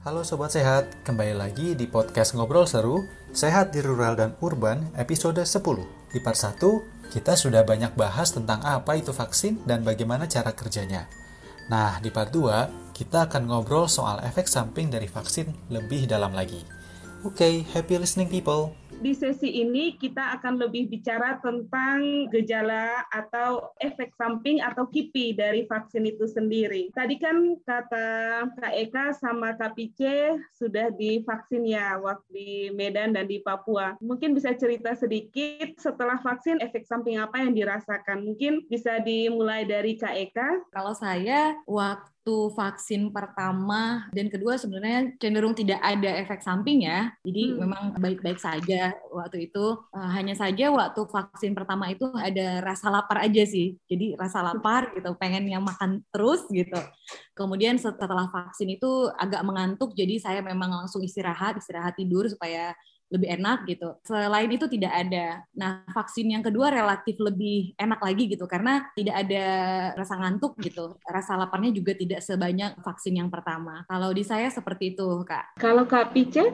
Halo Sobat Sehat, kembali lagi di podcast Ngobrol Seru, Sehat di Rural dan Urban, episode 10. Di part 1, kita sudah banyak bahas tentang apa itu vaksin dan bagaimana cara kerjanya. Nah, di part 2, kita akan ngobrol soal efek samping dari vaksin lebih dalam lagi. Oke, okay, happy listening people! di sesi ini kita akan lebih bicara tentang gejala atau efek samping atau KIPI dari vaksin itu sendiri. Tadi kan kata Kak Eka sama Kak Pice sudah divaksin ya waktu di Medan dan di Papua. Mungkin bisa cerita sedikit setelah vaksin efek samping apa yang dirasakan? Mungkin bisa dimulai dari Kak Eka. Kalau saya waktu waktu vaksin pertama dan kedua sebenarnya cenderung tidak ada efek samping ya. Jadi hmm. memang baik-baik saja waktu itu. Uh, hanya saja waktu vaksin pertama itu ada rasa lapar aja sih. Jadi rasa lapar gitu, pengen yang makan terus gitu. Kemudian setelah vaksin itu agak mengantuk, jadi saya memang langsung istirahat, istirahat tidur supaya lebih enak gitu. Selain itu tidak ada. Nah, vaksin yang kedua relatif lebih enak lagi gitu karena tidak ada rasa ngantuk gitu. Rasa laparnya juga tidak sebanyak vaksin yang pertama. Kalau di saya seperti itu, Kak. Kalau Kak Pice?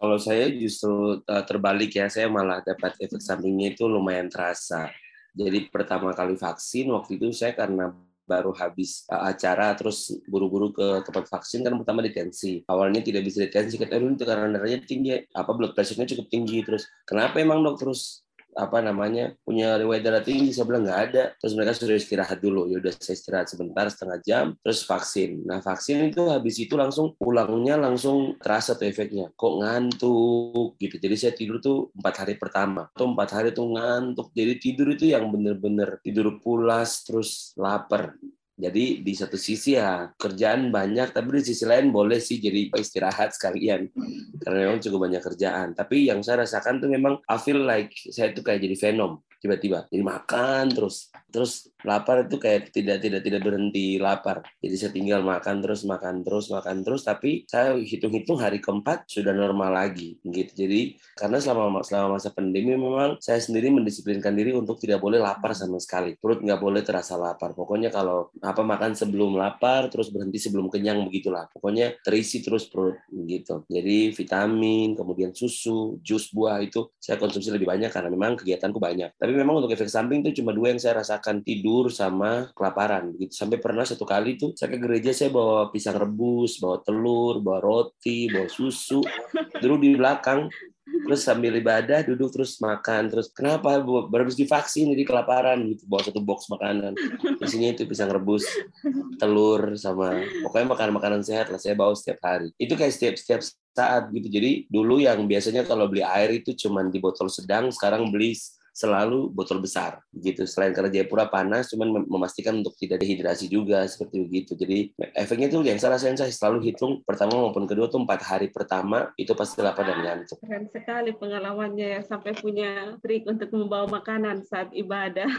Kalau saya justru uh, terbalik ya, saya malah dapat efek sampingnya itu lumayan terasa. Jadi pertama kali vaksin waktu itu saya karena baru habis uh, acara terus buru-buru ke tempat vaksin kan pertama detensi. Awalnya tidak bisa detensi kata itu karena darahnya tinggi apa blood pressure-nya cukup tinggi terus kenapa emang dok? Terus apa namanya punya riwayat darah tinggi. Saya bilang nggak ada. Terus mereka sudah istirahat dulu. Ya udah saya istirahat sebentar setengah jam. Terus vaksin. Nah vaksin itu habis itu langsung pulangnya langsung terasa tuh efeknya. Kok ngantuk? Gitu. Jadi saya tidur tuh empat hari pertama. Tuh empat hari tuh ngantuk. Jadi tidur itu yang bener-bener tidur pulas terus lapar jadi di satu sisi ya kerjaan banyak, tapi di sisi lain boleh sih jadi istirahat sekalian. Karena memang cukup banyak kerjaan. Tapi yang saya rasakan tuh memang I feel like saya tuh kayak jadi venom tiba-tiba. Jadi makan terus terus lapar itu kayak tidak tidak tidak berhenti lapar. Jadi saya tinggal makan terus makan terus makan terus tapi saya hitung-hitung hari keempat sudah normal lagi gitu. Jadi karena selama selama masa pandemi memang saya sendiri mendisiplinkan diri untuk tidak boleh lapar sama sekali. Perut nggak boleh terasa lapar. Pokoknya kalau apa makan sebelum lapar terus berhenti sebelum kenyang begitulah. Pokoknya terisi terus perut gitu. Jadi vitamin kemudian susu jus buah itu saya konsumsi lebih banyak karena memang kegiatanku banyak. Tapi tapi memang untuk efek samping itu cuma dua yang saya rasakan tidur sama kelaparan gitu sampai pernah satu kali tuh saya ke gereja saya bawa pisang rebus bawa telur bawa roti bawa susu dulu di belakang terus sambil ibadah duduk terus makan terus kenapa baru habis divaksin jadi kelaparan? Gitu bawa satu box makanan. Isinya itu pisang rebus telur sama pokoknya makanan makanan sehat lah saya bawa setiap hari. Itu kayak setiap setiap saat gitu. Jadi dulu yang biasanya kalau beli air itu cuman di botol sedang sekarang beli selalu botol besar gitu. Selain karena Jayapura panas cuman memastikan untuk tidak dehidrasi juga seperti begitu. Jadi efeknya tuh yang rasain saya selalu hitung pertama maupun kedua tuh empat hari pertama itu pasti lapar dan ngantuk. Keren sekali pengalamannya ya sampai punya trik untuk membawa makanan saat ibadah.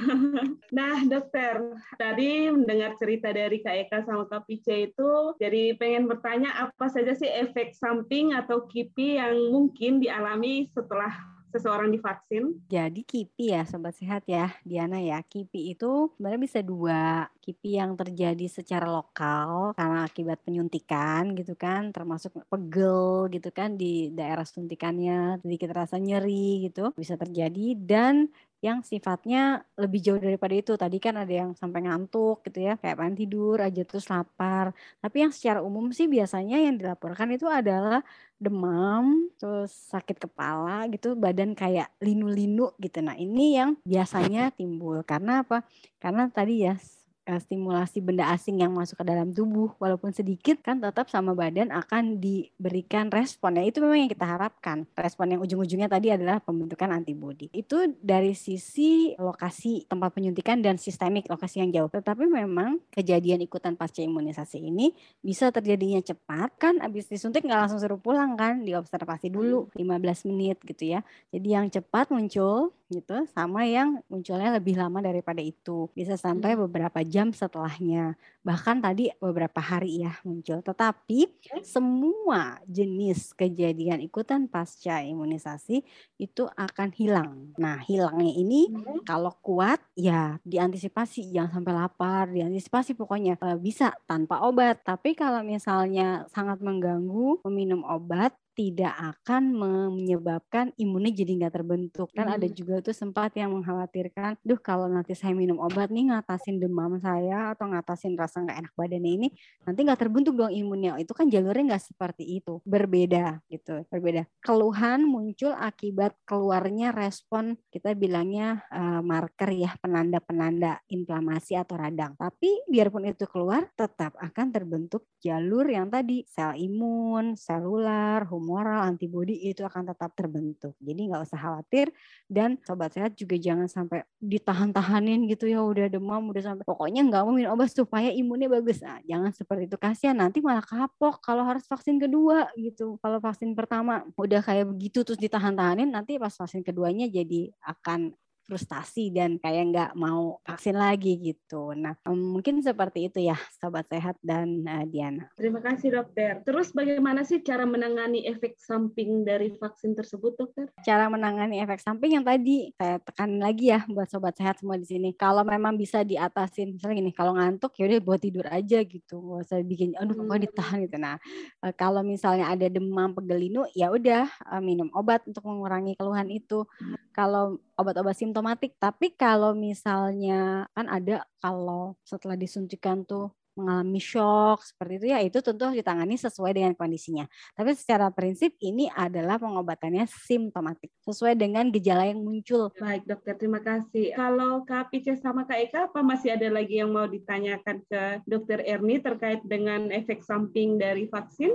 Nah dokter tadi mendengar cerita dari Kak Eka sama Kak Pice itu jadi pengen bertanya apa saja sih efek samping atau KIPI yang mungkin dialami setelah seseorang divaksin? Jadi KIPI ya Sobat Sehat ya, Diana ya. KIPI itu sebenarnya bisa dua. KIPI yang terjadi secara lokal karena akibat penyuntikan gitu kan, termasuk pegel gitu kan di daerah suntikannya, sedikit rasa nyeri gitu bisa terjadi dan yang sifatnya lebih jauh daripada itu. Tadi kan ada yang sampai ngantuk gitu ya, kayak pengen tidur aja terus lapar. Tapi yang secara umum sih biasanya yang dilaporkan itu adalah demam, terus sakit kepala gitu, badan kayak linu-linu gitu. Nah, ini yang biasanya timbul karena apa? Karena tadi ya stimulasi benda asing yang masuk ke dalam tubuh. Walaupun sedikit kan tetap sama badan akan diberikan respon. Ya itu memang yang kita harapkan. Respon yang ujung-ujungnya tadi adalah pembentukan antibodi. Itu dari sisi lokasi tempat penyuntikan dan sistemik lokasi yang jauh. Tetapi memang kejadian ikutan pasca imunisasi ini bisa terjadinya cepat. Kan habis disuntik nggak langsung suruh pulang kan diobservasi dulu 15 menit gitu ya. Jadi yang cepat muncul gitu sama yang munculnya lebih lama daripada itu. Bisa sampai Hmm. beberapa jam setelahnya. Bahkan tadi beberapa hari ya muncul. Tetapi semua jenis kejadian ikutan pasca imunisasi itu akan hilang. Nah hilangnya ini Hmm. kalau kuat ya diantisipasi. Jangan sampai lapar diantisipasi pokoknya. Eh, bisa tanpa obat. Tapi kalau misalnya sangat mengganggu meminum obat tidak akan menyebabkan imunnya jadi nggak terbentuk. Kan ada Hmm. juga tuh sempat yang mengkhawatirkan duh kalau nanti saya minum obat nih ngatasin demam saya atau ngatasin rasa nggak enak badannya ini nanti nggak terbentuk dong imunnya. Itu kan jalurnya nggak seperti itu. Berbeda gitu berbeda. Keluhan muncul akibat keluarnya respon kita bilangnya eh, marker ya penanda-penanda inflamasi atau radang. Tapi biarpun itu keluar tetap akan terbentuk jalur yang tadi sel imun selular humoral antibodi itu akan tetap terbentuk. Jadi nggak usah khawatir. Dan sobat sehat juga jangan sampai ditahan-tahanin gitu ya udah demam udah sampai pokoknya nggak mau minum obat supaya imunnya bagus. Nah, jangan seperti itu kasihan. Nanti malah kapok kalau harus vaksin kedua gitu. Kalau vaksin pertama udah kayak begitu terus ditahan-tahanin nanti pas vaksin keduanya jadi akan frustasi dan kayak nggak mau vaksin lagi gitu. Nah mungkin seperti itu ya sobat sehat dan eh, Diana. Terima kasih dokter. Terus bagaimana sih cara menangani efek samping dari vaksin tersebut dokter? cara menangani efek samping yang tadi saya tekan lagi ya buat sobat sehat semua di sini. Kalau memang bisa diatasin, misalnya gini, kalau ngantuk ya udah buat tidur aja gitu, nggak usah bikin, aduh pokoknya ditahan gitu. Nah, eh, kalau misalnya ada demam pegelinu, ya udah eh, minum obat untuk mengurangi keluhan itu. Kalau obat-obat simptomatik, tapi kalau misalnya kan ada kalau setelah disuntikan tuh mengalami shock seperti itu ya itu tentu harus ditangani sesuai dengan kondisinya. Tapi secara prinsip ini adalah pengobatannya simptomatik sesuai dengan gejala yang muncul. Baik dokter, terima kasih. Kalau Kak Pice sama Kak Eka, apa masih ada lagi yang mau ditanyakan ke dokter Erni terkait dengan efek samping dari vaksin?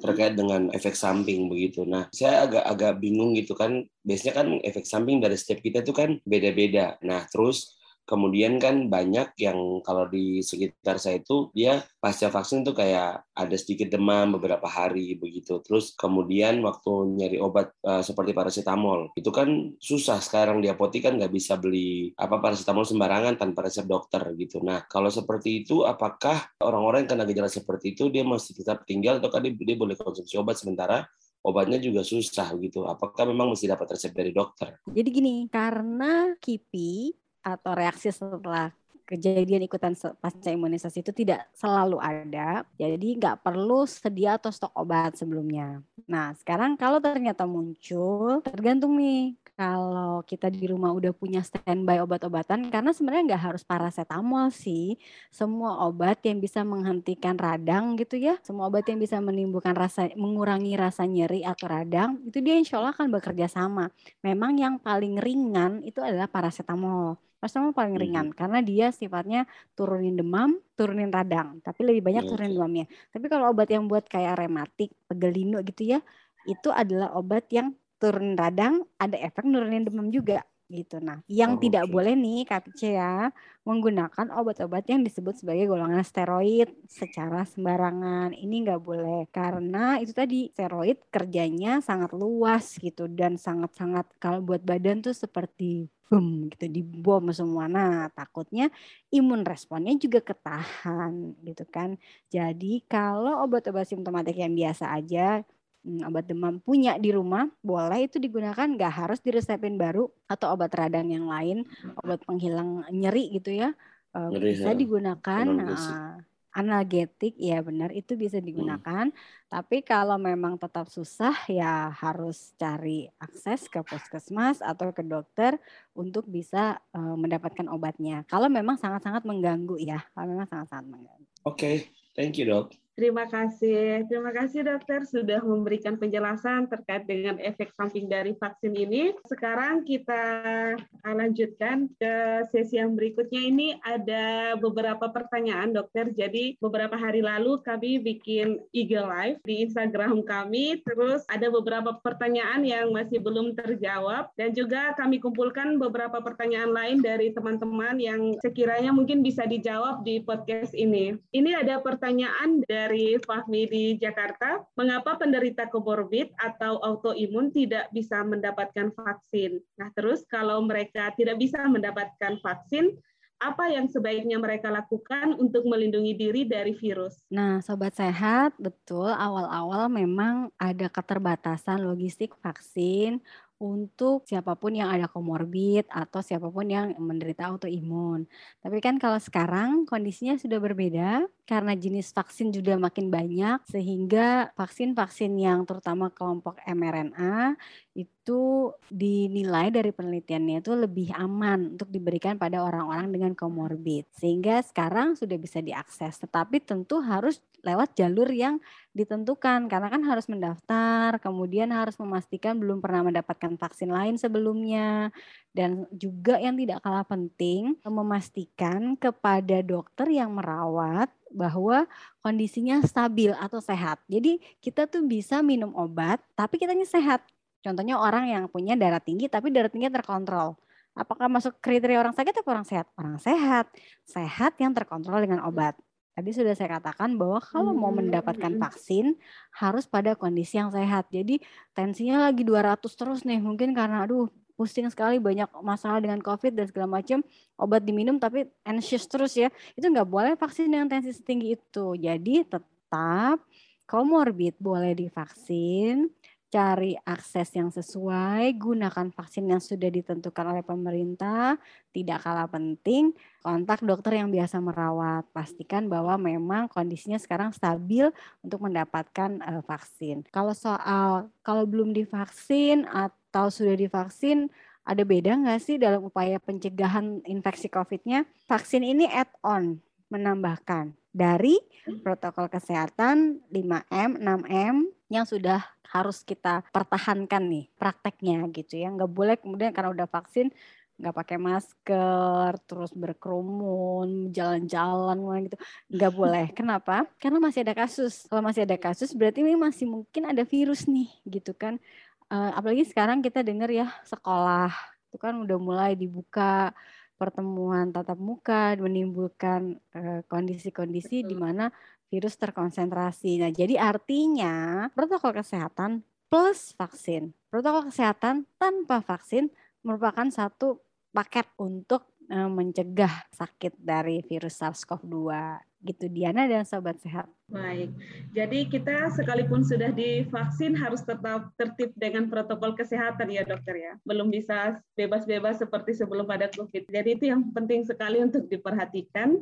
Terkait dengan efek samping begitu. Nah, saya agak-agak bingung gitu kan. Biasanya kan efek samping dari setiap kita itu kan beda-beda. Nah, terus kemudian kan banyak yang kalau di sekitar saya itu dia pasca vaksin tuh kayak ada sedikit demam beberapa hari begitu. Terus kemudian waktu nyari obat uh, seperti paracetamol itu kan susah sekarang di apotek kan nggak bisa beli apa paracetamol sembarangan tanpa resep dokter gitu. Nah kalau seperti itu apakah orang-orang yang kena gejala seperti itu dia masih tetap tinggal atau dia, dia boleh konsumsi obat sementara obatnya juga susah gitu. Apakah memang mesti dapat resep dari dokter? Jadi gini, karena KIPI atau reaksi setelah kejadian ikutan pasca imunisasi itu tidak selalu ada, jadi nggak perlu sedia atau stok obat sebelumnya. Nah sekarang kalau ternyata muncul, tergantung nih kalau kita di rumah udah punya standby obat-obatan, karena sebenarnya nggak harus paracetamol sih, semua obat yang bisa menghentikan radang gitu ya, semua obat yang bisa menimbulkan rasa, mengurangi rasa nyeri atau radang, itu dia insya Allah akan bekerja sama. Memang yang paling ringan itu adalah paracetamol. Paracetamol paling ringan hmm. karena dia sifatnya turunin demam, turunin radang, tapi lebih banyak hmm. turunin demamnya. Tapi kalau obat yang buat kayak rematik, pegelinu gitu ya, itu adalah obat yang turun radang, ada efek nurunin demam juga gitu. Nah, yang oh, tidak okay. boleh nih KPC ya menggunakan obat-obat yang disebut sebagai golongan steroid secara sembarangan. Ini nggak boleh karena itu tadi steroid kerjanya sangat luas gitu dan sangat-sangat kalau buat badan tuh seperti boom gitu dibom semua. Nah, takutnya imun responnya juga ketahan gitu kan. Jadi kalau obat-obat simptomatik yang biasa aja hmm, obat demam punya di rumah boleh itu digunakan nggak harus diresepin baru atau obat radang yang lain obat penghilang nyeri gitu ya uh, Nyeri, bisa ya. digunakan Analgetik. Analgetik ya benar itu bisa digunakan. Tapi kalau memang tetap susah ya harus cari akses ke puskesmas atau ke dokter untuk bisa uh, mendapatkan obatnya. Kalau memang sangat-sangat mengganggu ya kalau memang sangat-sangat mengganggu. Oke, thank you dok. Terima kasih. Terima kasih dokter sudah memberikan penjelasan terkait dengan efek samping dari vaksin ini. Sekarang kita lanjutkan ke sesi yang berikutnya. Ini ada beberapa pertanyaan dokter. Jadi beberapa hari lalu kami bikin IG Live di Instagram kami. Terus ada beberapa pertanyaan yang masih belum terjawab. Dan juga kami kumpulkan beberapa pertanyaan lain dari teman-teman yang sekiranya mungkin bisa dijawab di podcast ini. Ini ada pertanyaan dari dari Fahmi di Jakarta. Mengapa penderita komorbid atau autoimun tidak bisa mendapatkan vaksin? Nah, terus kalau mereka tidak bisa mendapatkan vaksin, apa yang sebaiknya mereka lakukan untuk melindungi diri dari virus? Nah, sobat sehat, betul awal-awal memang ada keterbatasan logistik vaksin untuk siapa pun yang ada komorbid atau siapa pun yang menderita autoimun. Tapi kan kalau sekarang kondisinya sudah berbeda karena jenis vaksin juga makin banyak sehingga vaksin-vaksin yang terutama kelompok mRNA itu dinilai dari penelitiannya itu lebih aman untuk diberikan pada orang-orang dengan komorbid. Sehingga sekarang sudah bisa diakses, tetapi tentu harus lewat jalur yang ditentukan karena kan harus mendaftar, kemudian harus memastikan belum pernah mendapatkan vaksin lain sebelumnya dan juga yang tidak kalah penting memastikan kepada dokter yang merawat bahwa kondisinya stabil atau sehat. Jadi kita tuh bisa minum obat tapi kitanya sehat. Contohnya orang yang punya darah tinggi tapi darah tinggi terkontrol. Apakah masuk kriteria orang sakit atau orang sehat? Orang sehat. Sehat yang terkontrol dengan obat. Tadi sudah saya katakan bahwa kalau mau hmm, mendapatkan vaksin harus pada kondisi yang sehat. Jadi tensinya lagi 200 terus nih, mungkin karena aduh pusing sekali banyak masalah dengan COVID dan segala macam obat diminum tapi anxious terus ya itu nggak boleh vaksin dengan tensi setinggi itu jadi tetap komorbid boleh divaksin cari akses yang sesuai, gunakan vaksin yang sudah ditentukan oleh pemerintah. Tidak kalah penting, kontak dokter yang biasa merawat. Pastikan bahwa memang kondisinya sekarang stabil untuk mendapatkan uh, vaksin. Kalau soal kalau belum divaksin atau sudah divaksin, ada beda nggak sih dalam upaya pencegahan infeksi COVID-nya? Vaksin ini add-on, menambahkan dari protokol kesehatan 5M, 6M yang sudah harus kita pertahankan nih prakteknya gitu ya. Nggak boleh kemudian karena udah vaksin nggak pakai masker terus berkerumun jalan-jalan gitu. Nggak boleh. Kenapa? Karena masih ada kasus. Kalau masih ada kasus berarti ini masih mungkin ada virus nih gitu kan uh, apalagi sekarang kita dengar ya sekolah itu kan udah mulai dibuka pertemuan tatap muka menimbulkan eh, kondisi-kondisi uh, di mana virus terkonsentrasi. Nah, jadi artinya protokol kesehatan plus vaksin. Protokol kesehatan tanpa vaksin merupakan satu paket untuk mencegah sakit dari virus SARS-CoV-2 gitu Diana dan sobat sehat. Baik, jadi kita sekalipun sudah divaksin harus tetap tertib dengan protokol kesehatan ya dokter ya. Belum bisa bebas-bebas seperti sebelum pada COVID. Jadi itu yang penting sekali untuk diperhatikan.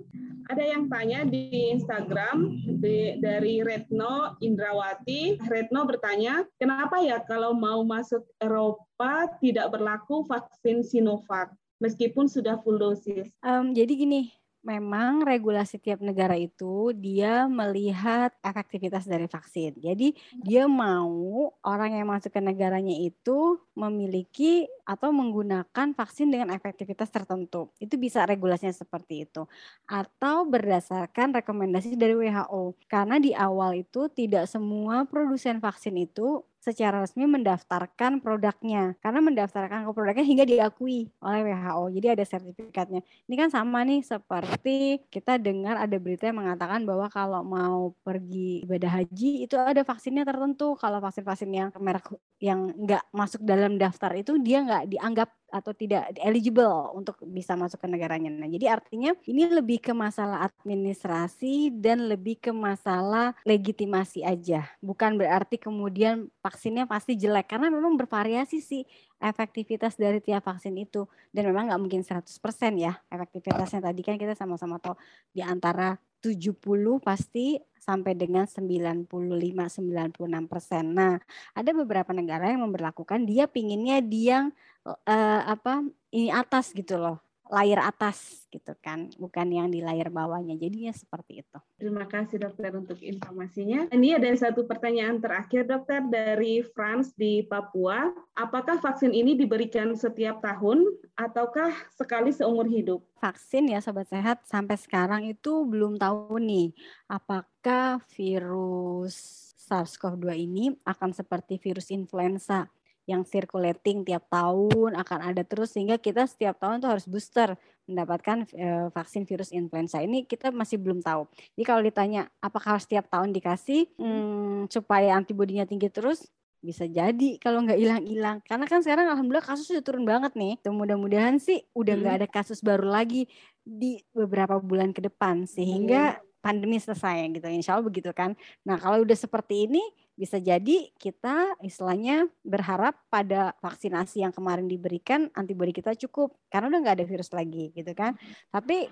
Ada yang tanya di Instagram di, dari Retno Indrawati. Retno bertanya, kenapa ya kalau mau masuk Eropa tidak berlaku vaksin Sinovac? Meskipun sudah full dosis. Um, jadi gini, memang regulasi tiap negara itu dia melihat efektivitas dari vaksin. Jadi dia mau orang yang masuk ke negaranya itu memiliki atau menggunakan vaksin dengan efektivitas tertentu. Itu bisa regulasinya seperti itu. Atau berdasarkan rekomendasi dari WHO. Karena di awal itu tidak semua produsen vaksin itu secara resmi mendaftarkan produknya. Karena mendaftarkan ke produknya hingga diakui oleh WHO jadi ada sertifikatnya. Ini kan sama nih seperti kita dengar ada berita yang mengatakan bahwa kalau mau pergi ibadah haji itu ada vaksinnya tertentu. Kalau vaksin-vaksin yang merek yang nggak masuk dalam daftar itu dia nggak dianggap atau tidak eligible untuk bisa masuk ke negaranya. Nah, jadi artinya ini lebih ke masalah administrasi dan lebih ke masalah legitimasi aja. Bukan berarti kemudian vaksinnya pasti jelek karena memang bervariasi sih efektivitas dari tiap vaksin itu dan memang nggak mungkin 100% ya efektivitasnya tadi kan kita sama-sama tahu di antara 70 pasti sampai dengan 95 96 persen. Nah, ada beberapa negara yang memperlakukan dia pinginnya dia uh, apa ini atas gitu loh layar atas gitu kan, bukan yang di layar bawahnya. Jadinya seperti itu. Terima kasih dokter untuk informasinya. Ini ada satu pertanyaan terakhir dokter dari Franz di Papua. Apakah vaksin ini diberikan setiap tahun ataukah sekali seumur hidup? Vaksin ya sobat sehat sampai sekarang itu belum tahu nih apakah virus SARS-CoV-2 ini akan seperti virus influenza yang circulating tiap tahun akan ada terus sehingga kita setiap tahun tuh harus booster mendapatkan e, vaksin virus influenza. Ini kita masih belum tahu. Jadi kalau ditanya apakah setiap tahun dikasih hmm, supaya antibodinya tinggi terus? Bisa jadi kalau nggak hilang-hilang. Karena kan sekarang alhamdulillah kasus sudah turun banget nih. Mudah-mudahan sih udah nggak hmm. ada kasus baru lagi di beberapa bulan ke depan. Sehingga hmm. pandemi selesai gitu. Insya Allah begitu kan. Nah kalau udah seperti ini bisa jadi kita istilahnya berharap pada vaksinasi yang kemarin diberikan antibodi kita cukup. Karena udah nggak ada virus lagi gitu kan. Tapi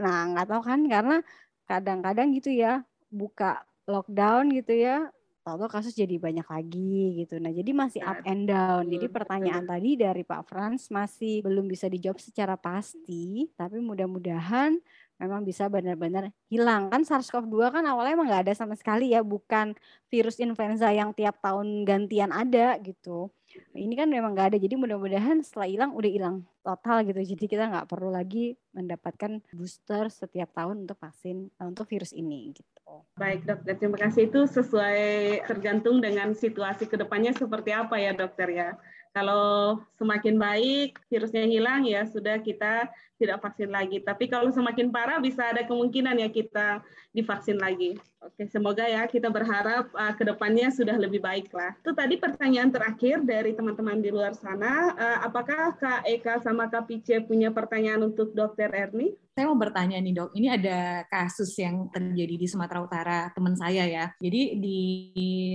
nah nggak tahu kan karena kadang-kadang gitu ya buka lockdown gitu ya tahu kasus jadi banyak lagi gitu. Nah jadi masih up and down. Jadi pertanyaan tadi dari Pak Frans masih belum bisa dijawab secara pasti tapi mudah-mudahan memang bisa benar-benar hilang. Kan SARS-CoV-2 kan awalnya emang nggak ada sama sekali ya bukan virus influenza yang tiap tahun gantian ada gitu ini kan memang nggak ada jadi mudah-mudahan setelah hilang udah hilang total gitu. Jadi kita nggak perlu lagi mendapatkan booster setiap tahun untuk vaksin eh, untuk virus ini gitu. Baik dokter terima kasih. Itu sesuai tergantung dengan situasi ke depannya seperti apa ya dokter ya kalau semakin baik, virusnya hilang ya sudah kita tidak vaksin lagi. Tapi kalau semakin parah bisa ada kemungkinan ya kita divaksin lagi. Oke, semoga ya kita berharap uh, ke sudah lebih baik lah. Itu tadi pertanyaan terakhir dari teman-teman di luar sana. Uh, apakah Kak Eka sama Kak Pice punya pertanyaan untuk Dokter Erni? Saya mau bertanya nih dok, ini ada kasus yang terjadi di Sumatera Utara teman saya ya. Jadi di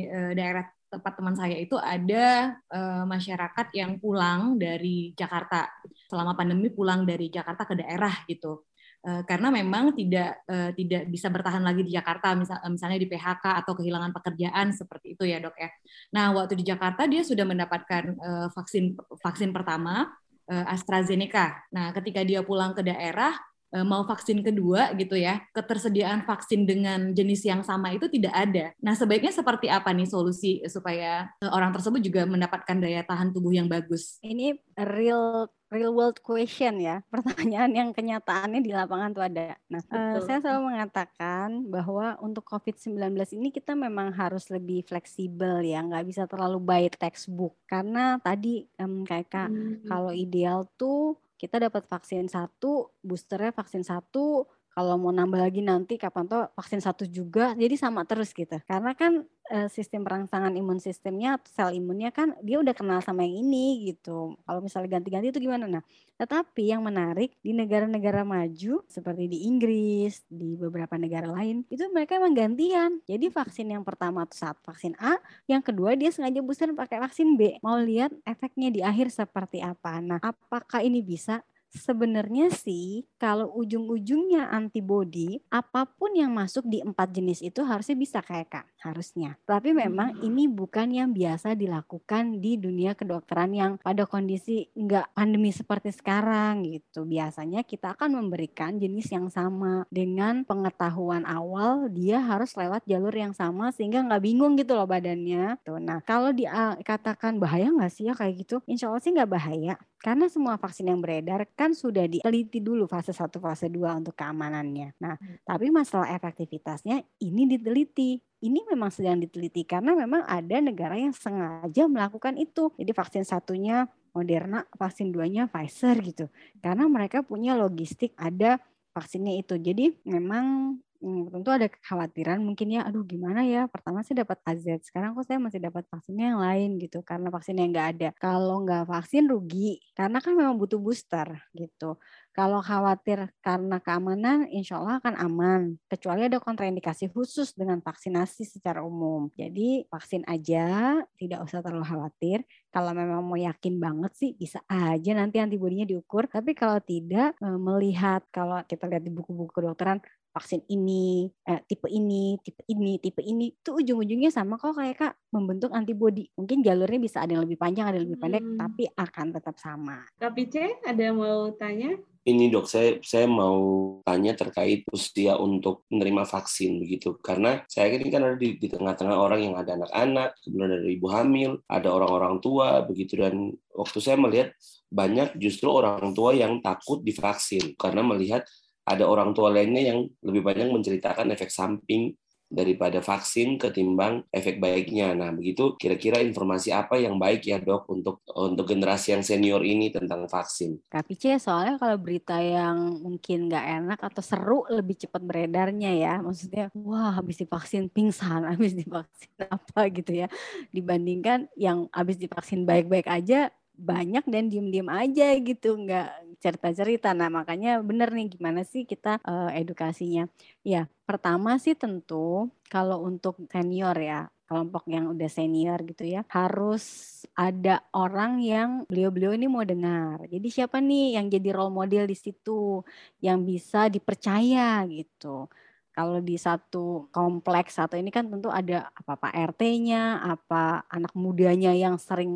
uh, daerah tempat teman saya itu ada uh, masyarakat yang pulang dari Jakarta selama pandemi pulang dari Jakarta ke daerah gitu uh, karena memang tidak uh, tidak bisa bertahan lagi di Jakarta misal, misalnya di PHK atau kehilangan pekerjaan seperti itu ya dok ya. Nah waktu di Jakarta dia sudah mendapatkan vaksin vaksin pertama AstraZeneca. Nah ketika dia pulang ke daerah Eh, mau vaksin kedua gitu ya, ketersediaan vaksin dengan jenis yang sama itu tidak ada. Nah, sebaiknya seperti apa nih solusi supaya eh, orang tersebut juga mendapatkan daya tahan tubuh yang bagus? Ini real real world question ya, pertanyaan yang kenyataannya di lapangan tuh ada. Nah, uh, saya selalu mengatakan bahwa untuk COVID-19 ini kita memang harus lebih fleksibel ya, nggak bisa terlalu by textbook. Karena tadi um, kayak kak, hmm. kalau ideal tuh kita dapat vaksin satu, boosternya vaksin satu, kalau mau nambah lagi nanti kapan tuh vaksin satu juga. Jadi sama terus gitu. Karena kan sistem perangsangan imun sistemnya sel imunnya kan dia udah kenal sama yang ini gitu. Kalau misalnya ganti-ganti itu gimana? Nah tetapi yang menarik di negara-negara maju seperti di Inggris di beberapa negara lain itu mereka emang gantian. Jadi vaksin yang pertama tuh saat vaksin A yang kedua dia sengaja booster pakai vaksin B. Mau lihat efeknya di akhir seperti apa. Nah apakah ini bisa? Sebenarnya sih kalau ujung-ujungnya antibody, apa pun yang masuk di empat jenis itu harusnya bisa kayak Kak, harusnya. Tapi memang hmm. ini bukan yang biasa dilakukan di dunia kedokteran yang pada kondisi nggak pandemi seperti sekarang gitu. Biasanya kita akan memberikan jenis yang sama dengan pengetahuan awal dia harus lewat jalur yang sama sehingga nggak bingung gitu loh badannya. Tuh, nah kalau dikatakan bahaya nggak sih ya kayak gitu? Insya Allah sih nggak bahaya karena semua vaksin yang beredar kan sudah diteliti dulu fase 1, fase 2 untuk keamanannya. Nah, hmm. tapi masalah efektivitasnya ini diteliti. Ini memang sedang diteliti karena memang ada negara yang sengaja melakukan itu. Jadi vaksin satunya Moderna, vaksin duanya Pfizer gitu. Karena mereka punya logistik ada vaksinnya itu. Jadi memang Hmm, tentu ada kekhawatiran mungkin ya, aduh gimana ya, pertama saya dapat AZ, sekarang kok saya masih dapat vaksinnya yang lain gitu, karena vaksinnya nggak ada. Kalau nggak vaksin rugi, karena kan memang butuh booster gitu. Kalau khawatir karena keamanan, insya Allah akan aman. Kecuali ada kontraindikasi khusus dengan vaksinasi secara umum. Jadi vaksin aja, tidak usah terlalu khawatir. Kalau memang mau yakin banget sih, bisa aja nanti antibodinya diukur. Tapi kalau tidak, eh, melihat kalau kita lihat di buku-buku kedokteran, vaksin ini, eh, tipe ini, tipe ini, tipe ini, itu ujung-ujungnya sama kok kayak kak membentuk antibodi. Mungkin jalurnya bisa ada yang lebih panjang, ada yang lebih pendek, hmm. tapi akan tetap sama. Kak Pice, ada yang mau tanya? Ini dok, saya saya mau tanya terkait usia untuk menerima vaksin begitu, karena saya ini kan ada di, di tengah-tengah orang yang ada anak-anak, kemudian ada ibu hamil, ada orang-orang tua begitu, dan waktu saya melihat banyak justru orang tua yang takut divaksin karena melihat ada orang tua lainnya yang lebih banyak menceritakan efek samping daripada vaksin ketimbang efek baiknya. Nah, begitu kira-kira informasi apa yang baik ya dok untuk untuk generasi yang senior ini tentang vaksin? Tapi C, soalnya kalau berita yang mungkin nggak enak atau seru lebih cepat beredarnya ya. Maksudnya, wah habis divaksin pingsan, habis divaksin apa gitu ya. Dibandingkan yang habis divaksin baik-baik aja, banyak dan diem-diem aja gitu nggak cerita-cerita. Nah makanya bener nih gimana sih kita uh, edukasinya? Ya pertama sih tentu kalau untuk senior ya kelompok yang udah senior gitu ya harus ada orang yang beliau-beliau ini mau dengar. Jadi siapa nih yang jadi role model di situ yang bisa dipercaya gitu? Kalau di satu kompleks atau ini kan tentu ada apa Pak RT-nya, apa anak mudanya yang sering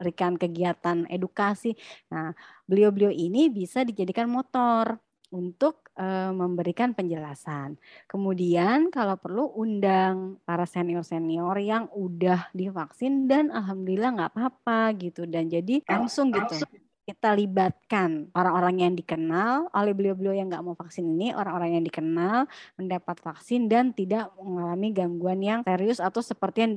memberikan kegiatan edukasi. Nah, beliau-beliau ini bisa dijadikan motor untuk e, memberikan penjelasan. Kemudian kalau perlu undang para senior-senior yang udah divaksin dan alhamdulillah nggak apa-apa gitu dan jadi langsung gitu kita libatkan orang-orang yang dikenal oleh beliau-beliau yang nggak mau vaksin ini, orang-orang yang dikenal mendapat vaksin dan tidak mengalami gangguan yang serius atau seperti yang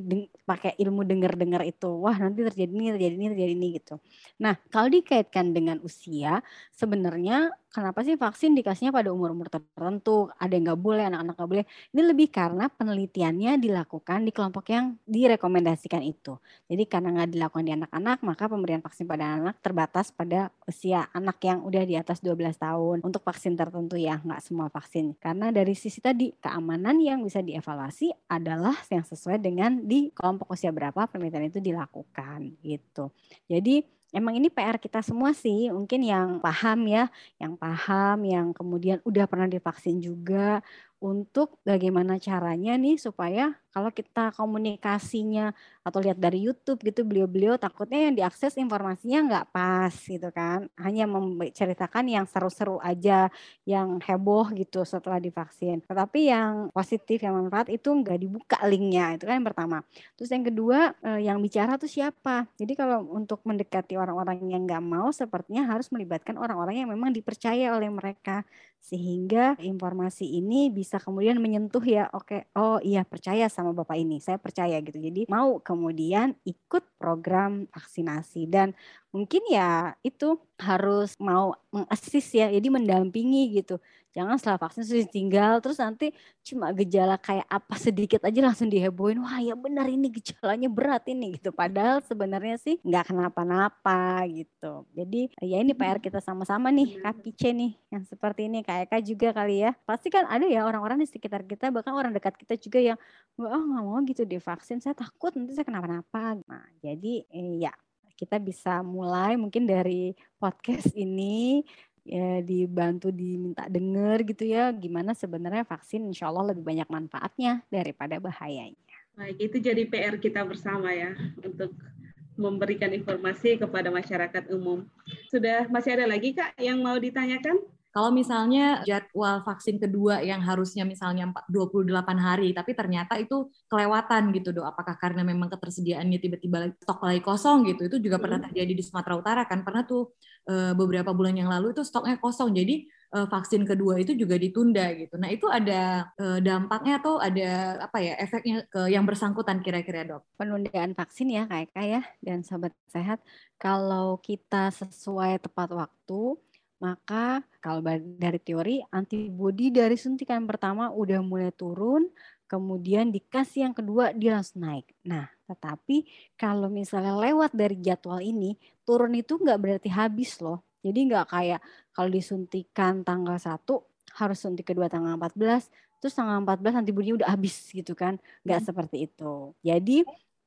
pakai ilmu dengar-dengar itu. Wah nanti terjadi ini, terjadi ini, terjadi ini gitu. Nah kalau dikaitkan dengan usia, sebenarnya kenapa sih vaksin dikasihnya pada umur-umur tertentu, ada yang nggak boleh, anak-anak nggak boleh. Ini lebih karena penelitiannya dilakukan di kelompok yang direkomendasikan itu. Jadi karena nggak dilakukan di anak-anak, maka pemberian vaksin pada anak terbatas pada usia anak yang udah di atas 12 tahun. Untuk vaksin tertentu ya, nggak semua vaksin. Karena dari sisi tadi, keamanan yang bisa dievaluasi adalah yang sesuai dengan di kelompok usia berapa penelitian itu dilakukan gitu. Jadi emang ini PR kita semua sih, mungkin yang paham ya, yang paham, yang kemudian udah pernah divaksin juga, untuk bagaimana caranya nih supaya kalau kita komunikasinya atau lihat dari YouTube gitu beliau-beliau takutnya yang diakses informasinya nggak pas gitu kan. Hanya menceritakan yang seru-seru aja yang heboh gitu setelah divaksin. Tetapi yang positif yang manfaat itu nggak dibuka linknya itu kan yang pertama. Terus yang kedua eh, yang bicara tuh siapa? Jadi kalau untuk mendekati orang-orang yang nggak mau sepertinya harus melibatkan orang-orang yang memang dipercaya oleh mereka. Sehingga informasi ini bisa kemudian menyentuh ya. Oke oh iya percaya sama bapak ini saya percaya gitu. Jadi mau kemudian ikut program vaksinasi dan mungkin ya itu harus mau mengasis ya jadi mendampingi gitu Jangan setelah vaksin sudah tinggal terus nanti cuma gejala kayak apa sedikit aja langsung dihebohin. Wah ya benar ini gejalanya berat ini gitu. Padahal sebenarnya sih nggak kenapa-napa gitu. Jadi ya ini PR kita sama-sama nih Kak nih yang seperti ini Kak Eka juga kali ya. Pasti kan ada ya orang-orang di sekitar kita bahkan orang dekat kita juga yang oh nggak mau gitu divaksin saya takut nanti saya kenapa-napa. Nah jadi eh, ya kita bisa mulai mungkin dari podcast ini ya dibantu diminta denger gitu ya gimana sebenarnya vaksin insya Allah lebih banyak manfaatnya daripada bahayanya. Baik, itu jadi PR kita bersama ya untuk memberikan informasi kepada masyarakat umum. Sudah masih ada lagi Kak yang mau ditanyakan? Kalau misalnya jadwal vaksin kedua yang harusnya misalnya 28 hari, tapi ternyata itu kelewatan gitu dok. Apakah karena memang ketersediaannya tiba-tiba stok lagi kosong gitu? Itu juga pernah terjadi di Sumatera Utara kan. Pernah tuh eh, beberapa bulan yang lalu itu stoknya kosong. Jadi eh, vaksin kedua itu juga ditunda gitu. Nah itu ada eh, dampaknya atau ada apa ya efeknya ke yang bersangkutan kira-kira dok? Penundaan vaksin ya kayak ya dan sobat sehat. Kalau kita sesuai tepat waktu, maka kalau dari teori antibodi dari suntikan pertama udah mulai turun, kemudian dikasih yang kedua dia langsung naik. Nah, tetapi kalau misalnya lewat dari jadwal ini, turun itu nggak berarti habis loh. Jadi nggak kayak kalau disuntikan tanggal 1, harus suntik kedua tanggal 14, terus tanggal 14 antibodinya udah habis gitu kan. Nggak hmm. seperti itu. Jadi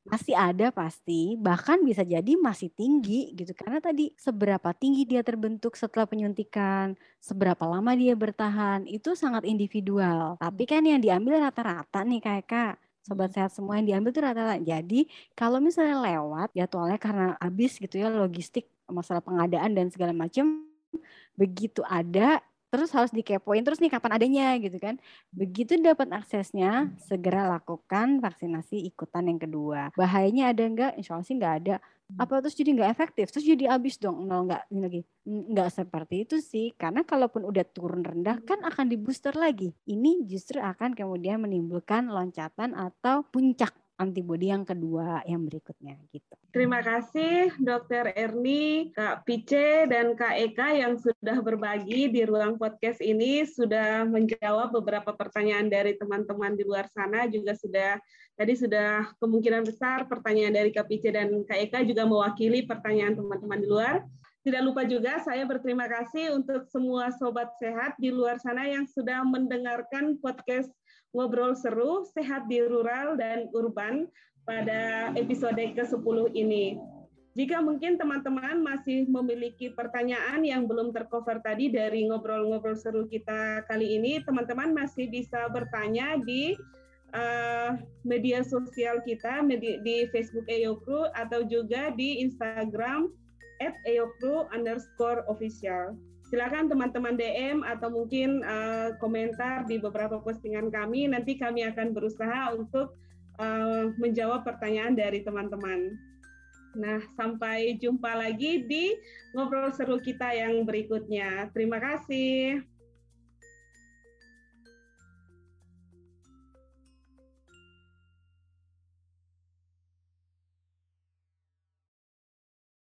masih ada pasti, bahkan bisa jadi masih tinggi gitu. Karena tadi seberapa tinggi dia terbentuk setelah penyuntikan, seberapa lama dia bertahan, itu sangat individual. Tapi kan yang diambil rata-rata nih kayak Kak. Sobat sehat semua yang diambil itu rata-rata. Jadi kalau misalnya lewat jadwalnya karena habis gitu ya logistik, masalah pengadaan dan segala macam, begitu ada terus harus dikepoin terus nih kapan adanya gitu kan. Begitu dapat aksesnya, segera lakukan vaksinasi ikutan yang kedua. Bahayanya ada enggak? Insya Allah sih enggak ada. apa terus jadi nggak efektif terus jadi habis dong nol nggak lagi nggak seperti itu sih karena kalaupun udah turun rendah kan akan di booster lagi ini justru akan kemudian menimbulkan loncatan atau puncak antibodi yang kedua yang berikutnya gitu. Terima kasih Dokter Erni, Kak Pice dan Kak Eka yang sudah berbagi di ruang podcast ini sudah menjawab beberapa pertanyaan dari teman-teman di luar sana juga sudah tadi sudah kemungkinan besar pertanyaan dari Kak Pice dan Kak Eka juga mewakili pertanyaan teman-teman di luar. Tidak lupa juga saya berterima kasih untuk semua sobat sehat di luar sana yang sudah mendengarkan podcast ngobrol seru sehat di rural dan urban pada episode ke-10 ini. Jika mungkin teman-teman masih memiliki pertanyaan yang belum tercover tadi dari ngobrol-ngobrol seru kita kali ini, teman-teman masih bisa bertanya di uh, media sosial kita di Facebook EOCRU atau juga di Instagram at underscore official silakan teman-teman DM atau mungkin uh, komentar di beberapa postingan kami. Nanti kami akan berusaha untuk uh, menjawab pertanyaan dari teman-teman. Nah, sampai jumpa lagi di ngobrol seru kita yang berikutnya. Terima kasih.